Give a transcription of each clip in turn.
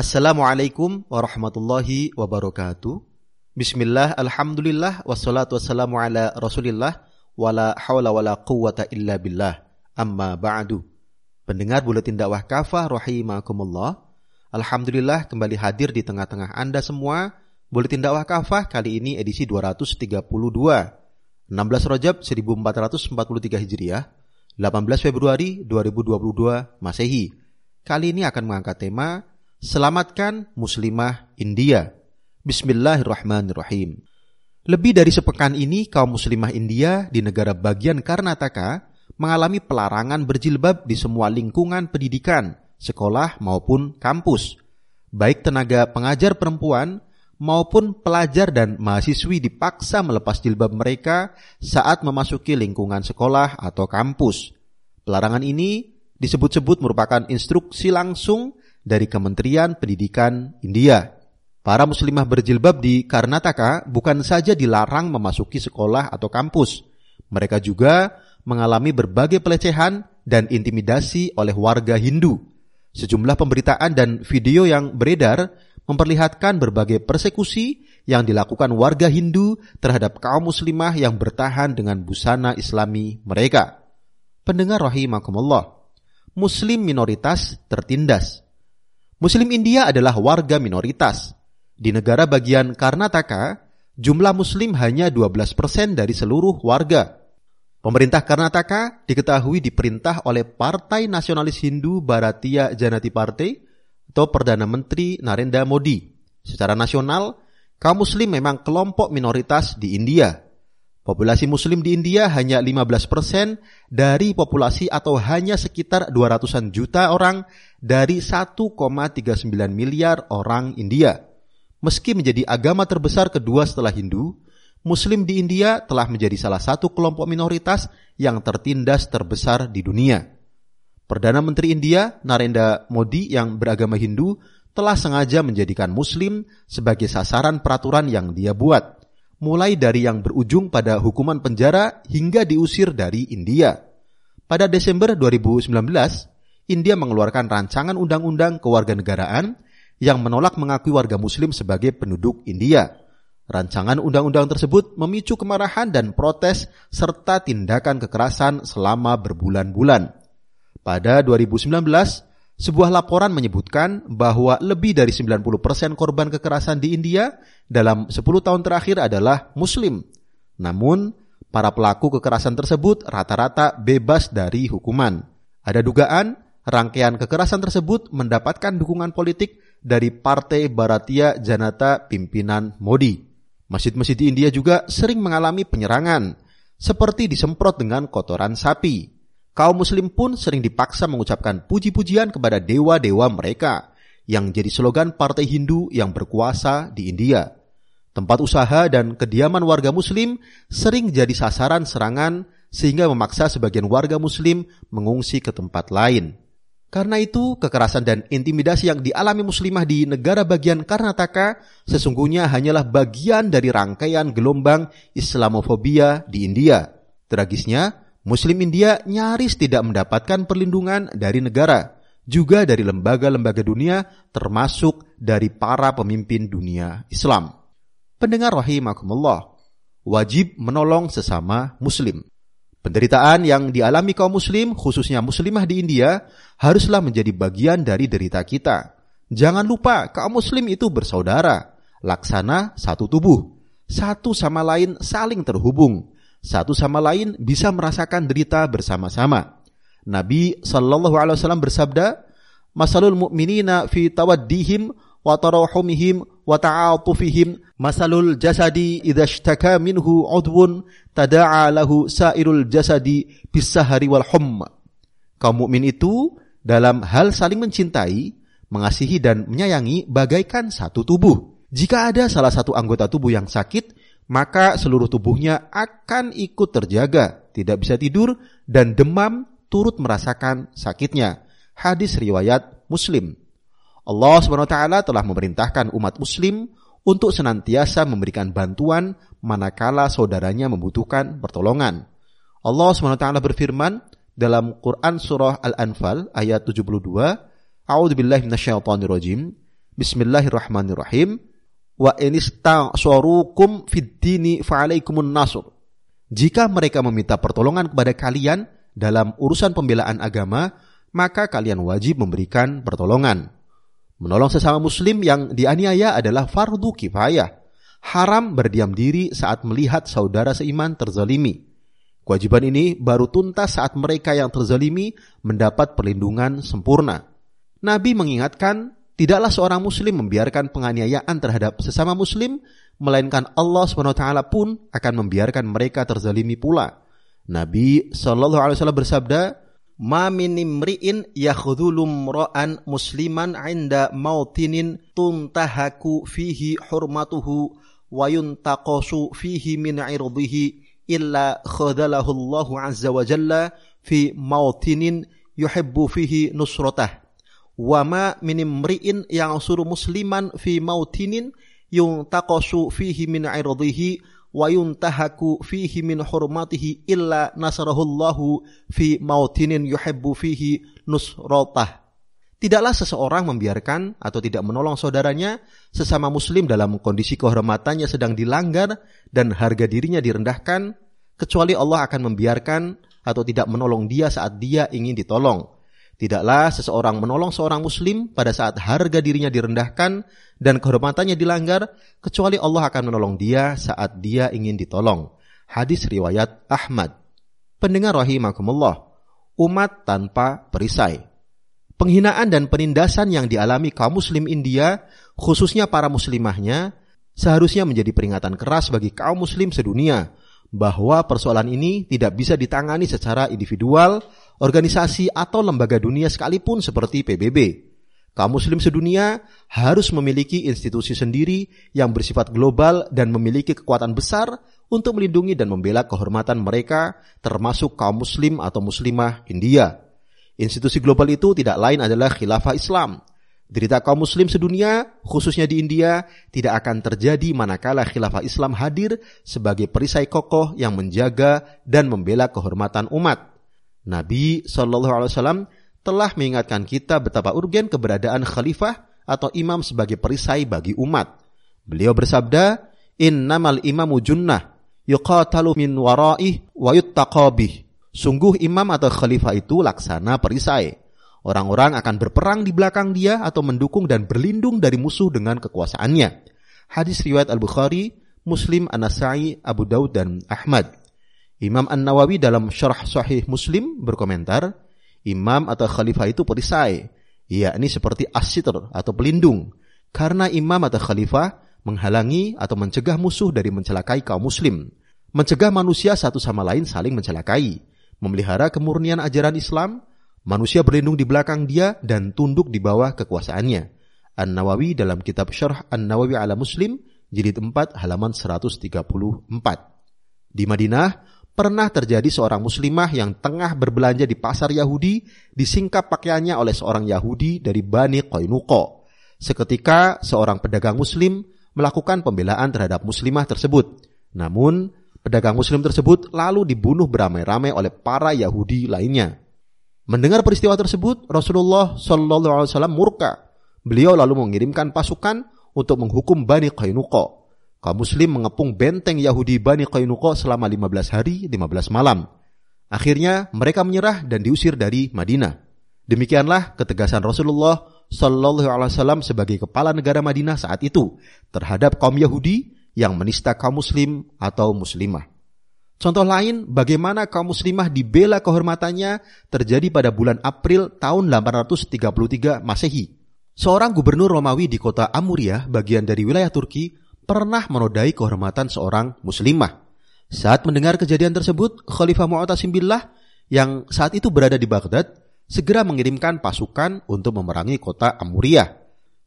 Assalamualaikum warahmatullahi wabarakatuh. Bismillah, alhamdulillah, wassalatu wassalamu ala rasulillah, wala hawla wala quwata illa billah, amma ba'du. Pendengar Buletin Dakwah Kafah rahimakumullah. Alhamdulillah kembali hadir di tengah-tengah Anda semua. Buletin Dakwah Kafah kali ini edisi 232. 16 Rajab 1443 Hijriah, 18 Februari 2022 Masehi. Kali ini akan mengangkat tema Selamatkan Muslimah India. Bismillahirrahmanirrahim. Lebih dari sepekan ini, kaum Muslimah India di negara bagian Karnataka mengalami pelarangan berjilbab di semua lingkungan pendidikan, sekolah maupun kampus. Baik tenaga pengajar perempuan maupun pelajar dan mahasiswi dipaksa melepas jilbab mereka saat memasuki lingkungan sekolah atau kampus. Pelarangan ini disebut-sebut merupakan instruksi langsung dari Kementerian Pendidikan India. Para muslimah berjilbab di Karnataka bukan saja dilarang memasuki sekolah atau kampus, mereka juga mengalami berbagai pelecehan dan intimidasi oleh warga Hindu. Sejumlah pemberitaan dan video yang beredar memperlihatkan berbagai persekusi yang dilakukan warga Hindu terhadap kaum muslimah yang bertahan dengan busana islami mereka. Pendengar rahimakumullah, muslim minoritas tertindas. Muslim India adalah warga minoritas. Di negara bagian Karnataka, jumlah muslim hanya 12% dari seluruh warga. Pemerintah Karnataka diketahui diperintah oleh Partai Nasionalis Hindu Bharatiya Janati Party atau Perdana Menteri Narendra Modi. Secara nasional, kaum muslim memang kelompok minoritas di India. Populasi muslim di India hanya 15% dari populasi atau hanya sekitar 200-an juta orang dari 1,39 miliar orang India. Meski menjadi agama terbesar kedua setelah Hindu, Muslim di India telah menjadi salah satu kelompok minoritas yang tertindas terbesar di dunia. Perdana Menteri India, Narendra Modi yang beragama Hindu, telah sengaja menjadikan Muslim sebagai sasaran peraturan yang dia buat mulai dari yang berujung pada hukuman penjara hingga diusir dari India. Pada Desember 2019, India mengeluarkan rancangan undang-undang kewarganegaraan yang menolak mengakui warga muslim sebagai penduduk India. Rancangan undang-undang tersebut memicu kemarahan dan protes serta tindakan kekerasan selama berbulan-bulan. Pada 2019, sebuah laporan menyebutkan bahwa lebih dari 90% korban kekerasan di India dalam 10 tahun terakhir adalah muslim. Namun, para pelaku kekerasan tersebut rata-rata bebas dari hukuman. Ada dugaan rangkaian kekerasan tersebut mendapatkan dukungan politik dari Partai Bharatiya Janata pimpinan Modi. Masjid-masjid di India juga sering mengalami penyerangan, seperti disemprot dengan kotoran sapi kaum muslim pun sering dipaksa mengucapkan puji-pujian kepada dewa-dewa mereka yang jadi slogan partai Hindu yang berkuasa di India. Tempat usaha dan kediaman warga muslim sering jadi sasaran serangan sehingga memaksa sebagian warga muslim mengungsi ke tempat lain. Karena itu, kekerasan dan intimidasi yang dialami muslimah di negara bagian Karnataka sesungguhnya hanyalah bagian dari rangkaian gelombang Islamofobia di India. Tragisnya, Muslim India nyaris tidak mendapatkan perlindungan dari negara, juga dari lembaga-lembaga dunia, termasuk dari para pemimpin dunia Islam. Pendengar rahimakumullah, wajib menolong sesama Muslim. Penderitaan yang dialami kaum Muslim, khususnya Muslimah di India, haruslah menjadi bagian dari derita kita. Jangan lupa, kaum Muslim itu bersaudara, laksana satu tubuh, satu sama lain saling terhubung satu sama lain bisa merasakan derita bersama-sama. Nabi Shallallahu Alaihi Wasallam bersabda, "Masalul mu'minina fi tawaddihim wa tarahumihim wa ta'atufihim masalul jasadi idza ishtaka minhu udwun tada'a lahu sairul jasadi bisahari wal humma." Kaum mukmin itu dalam hal saling mencintai, mengasihi dan menyayangi bagaikan satu tubuh. Jika ada salah satu anggota tubuh yang sakit, maka seluruh tubuhnya akan ikut terjaga, tidak bisa tidur, dan demam turut merasakan sakitnya. Hadis riwayat Muslim. Allah SWT telah memerintahkan umat Muslim untuk senantiasa memberikan bantuan manakala saudaranya membutuhkan pertolongan. Allah SWT berfirman dalam Quran Surah Al-Anfal ayat 72, A'udzu billahi minasyaitonir rajim. Bismillahirrahmanirrahim. Wa inista'sorukum fid dini fa'alaikumun nasr. Jika mereka meminta pertolongan kepada kalian dalam urusan pembelaan agama, maka kalian wajib memberikan pertolongan. Menolong sesama muslim yang dianiaya adalah fardu kifayah. Haram berdiam diri saat melihat saudara seiman terzalimi. Kewajiban ini baru tuntas saat mereka yang terzalimi mendapat perlindungan sempurna. Nabi mengingatkan, tidaklah seorang muslim membiarkan penganiayaan terhadap sesama muslim, melainkan Allah SWT pun akan membiarkan mereka terzalimi pula. Nabi SAW bersabda, Ma min imri'in yakhdhulum musliman 'inda mautinin tuntahaku fihi hurmatuhu wa yuntaqasu fihi min 'irdihi illa khadalahu Allah azza wa jalla fi mautinin yuhibbu fihi nusratah wa ma min imri'in yang suruh musliman fi mautinin yuntaqasu fihi min irdihi wa yuntahaku fihi min hurmatihi illa nasarahu Allahu fi mautinin yuhibbu fihi nusratah Tidaklah seseorang membiarkan atau tidak menolong saudaranya sesama muslim dalam kondisi kehormatannya sedang dilanggar dan harga dirinya direndahkan, kecuali Allah akan membiarkan atau tidak menolong dia saat dia ingin ditolong. Tidaklah seseorang menolong seorang muslim pada saat harga dirinya direndahkan dan kehormatannya dilanggar, kecuali Allah akan menolong dia saat dia ingin ditolong. Hadis riwayat Ahmad. Pendengar rahimakumullah, umat tanpa perisai. Penghinaan dan penindasan yang dialami kaum muslim India, khususnya para muslimahnya, seharusnya menjadi peringatan keras bagi kaum muslim sedunia bahwa persoalan ini tidak bisa ditangani secara individual, organisasi atau lembaga dunia sekalipun seperti PBB. Kaum muslim sedunia harus memiliki institusi sendiri yang bersifat global dan memiliki kekuatan besar untuk melindungi dan membela kehormatan mereka termasuk kaum muslim atau muslimah India. Institusi global itu tidak lain adalah khilafah Islam. Derita kaum muslim sedunia, khususnya di India, tidak akan terjadi manakala khilafah Islam hadir sebagai perisai kokoh yang menjaga dan membela kehormatan umat. Nabi Shallallahu Alaihi Wasallam telah mengingatkan kita betapa urgen keberadaan khalifah atau imam sebagai perisai bagi umat. Beliau bersabda, Innamal imamu junnah yuqatalu min waraih wa yuttaqabih. Sungguh imam atau khalifah itu laksana perisai. Orang-orang akan berperang di belakang dia atau mendukung dan berlindung dari musuh dengan kekuasaannya. Hadis riwayat Al-Bukhari, Muslim, An-Nasai, Abu Daud, dan Ahmad. Imam An-Nawawi dalam syarah sahih Muslim berkomentar, imam atau khalifah itu perisai, yakni seperti asitr atau pelindung. Karena imam atau khalifah menghalangi atau mencegah musuh dari mencelakai kaum muslim. Mencegah manusia satu sama lain saling mencelakai memelihara kemurnian ajaran Islam, manusia berlindung di belakang dia dan tunduk di bawah kekuasaannya. An-Nawawi dalam kitab Syarh An-Nawawi ala Muslim, jilid 4 halaman 134. Di Madinah, pernah terjadi seorang muslimah yang tengah berbelanja di pasar Yahudi disingkap pakaiannya oleh seorang Yahudi dari Bani Qainuqa. Seketika seorang pedagang muslim melakukan pembelaan terhadap muslimah tersebut. Namun Pedagang muslim tersebut lalu dibunuh beramai-ramai oleh para Yahudi lainnya. Mendengar peristiwa tersebut, Rasulullah Shallallahu Alaihi Wasallam murka. Beliau lalu mengirimkan pasukan untuk menghukum Bani Qainuqa. Kaum muslim mengepung benteng Yahudi Bani Qainuqa selama 15 hari, 15 malam. Akhirnya mereka menyerah dan diusir dari Madinah. Demikianlah ketegasan Rasulullah Shallallahu Alaihi Wasallam sebagai kepala negara Madinah saat itu terhadap kaum Yahudi yang menista kaum muslim atau muslimah. Contoh lain, bagaimana kaum muslimah dibela kehormatannya terjadi pada bulan April tahun 833 Masehi. Seorang gubernur Romawi di kota Amuria, bagian dari wilayah Turki, pernah menodai kehormatan seorang muslimah. Saat mendengar kejadian tersebut, Khalifah Mu'tasim Billah yang saat itu berada di Baghdad segera mengirimkan pasukan untuk memerangi kota Amuria.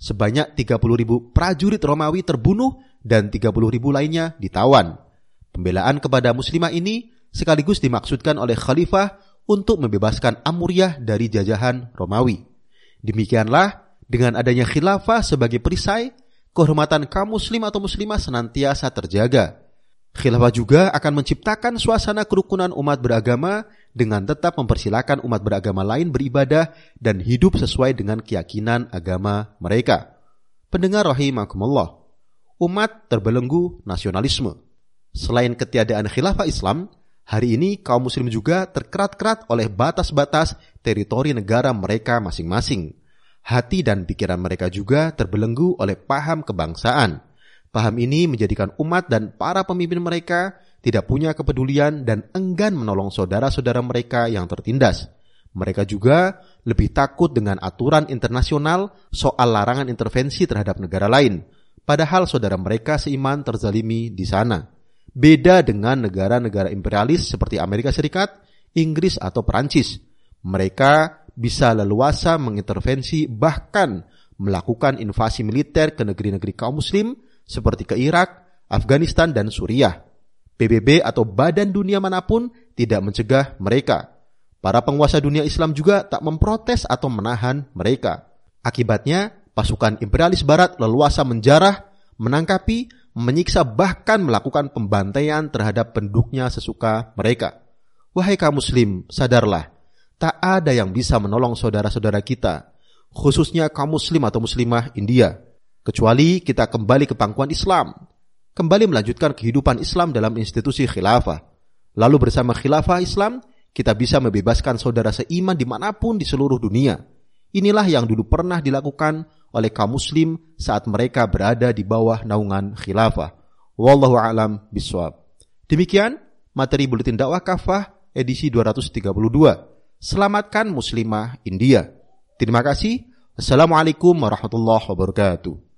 Sebanyak 30 ribu prajurit Romawi terbunuh dan 30 ribu lainnya ditawan. Pembelaan kepada muslimah ini sekaligus dimaksudkan oleh khalifah untuk membebaskan Amuriah dari jajahan Romawi. Demikianlah dengan adanya khilafah sebagai perisai, kehormatan kaum muslim atau muslimah senantiasa terjaga. Khilafah juga akan menciptakan suasana kerukunan umat beragama dengan tetap mempersilahkan umat beragama lain beribadah dan hidup sesuai dengan keyakinan agama mereka. Pendengar rahimakumullah, umat terbelenggu nasionalisme. Selain ketiadaan khilafah Islam, hari ini kaum muslim juga terkerat-kerat oleh batas-batas teritori negara mereka masing-masing. Hati dan pikiran mereka juga terbelenggu oleh paham kebangsaan. Paham ini menjadikan umat dan para pemimpin mereka tidak punya kepedulian dan enggan menolong saudara-saudara mereka yang tertindas. Mereka juga lebih takut dengan aturan internasional soal larangan intervensi terhadap negara lain, padahal saudara mereka seiman terzalimi di sana. Beda dengan negara-negara imperialis seperti Amerika Serikat, Inggris atau Perancis. Mereka bisa leluasa mengintervensi bahkan melakukan invasi militer ke negeri-negeri kaum muslim seperti ke Irak, Afghanistan, dan Suriah. PBB atau badan dunia mana pun tidak mencegah mereka Para penguasa dunia Islam juga tak memprotes atau menahan mereka. Akibatnya, pasukan imperialis barat leluasa menjarah, menangkapi, menyiksa bahkan melakukan pembantaian terhadap penduduknya sesuka mereka. Wahai kaum muslim, sadarlah, tak ada yang bisa menolong saudara-saudara kita, khususnya kaum muslim atau muslimah India, kecuali kita kembali ke pangkuan Islam, kembali melanjutkan kehidupan Islam dalam institusi khilafah. Lalu bersama khilafah Islam, kita bisa membebaskan saudara seiman di mana pun di seluruh dunia. Inilah yang dulu pernah dilakukan oleh kaum muslim saat mereka berada di bawah naungan khilafah. Wallahu alam biswab. Demikian materi buletin dakwah kafah edisi 232. Selamatkan muslimah India. Terima kasih. Assalamualaikum warahmatullahi wabarakatuh.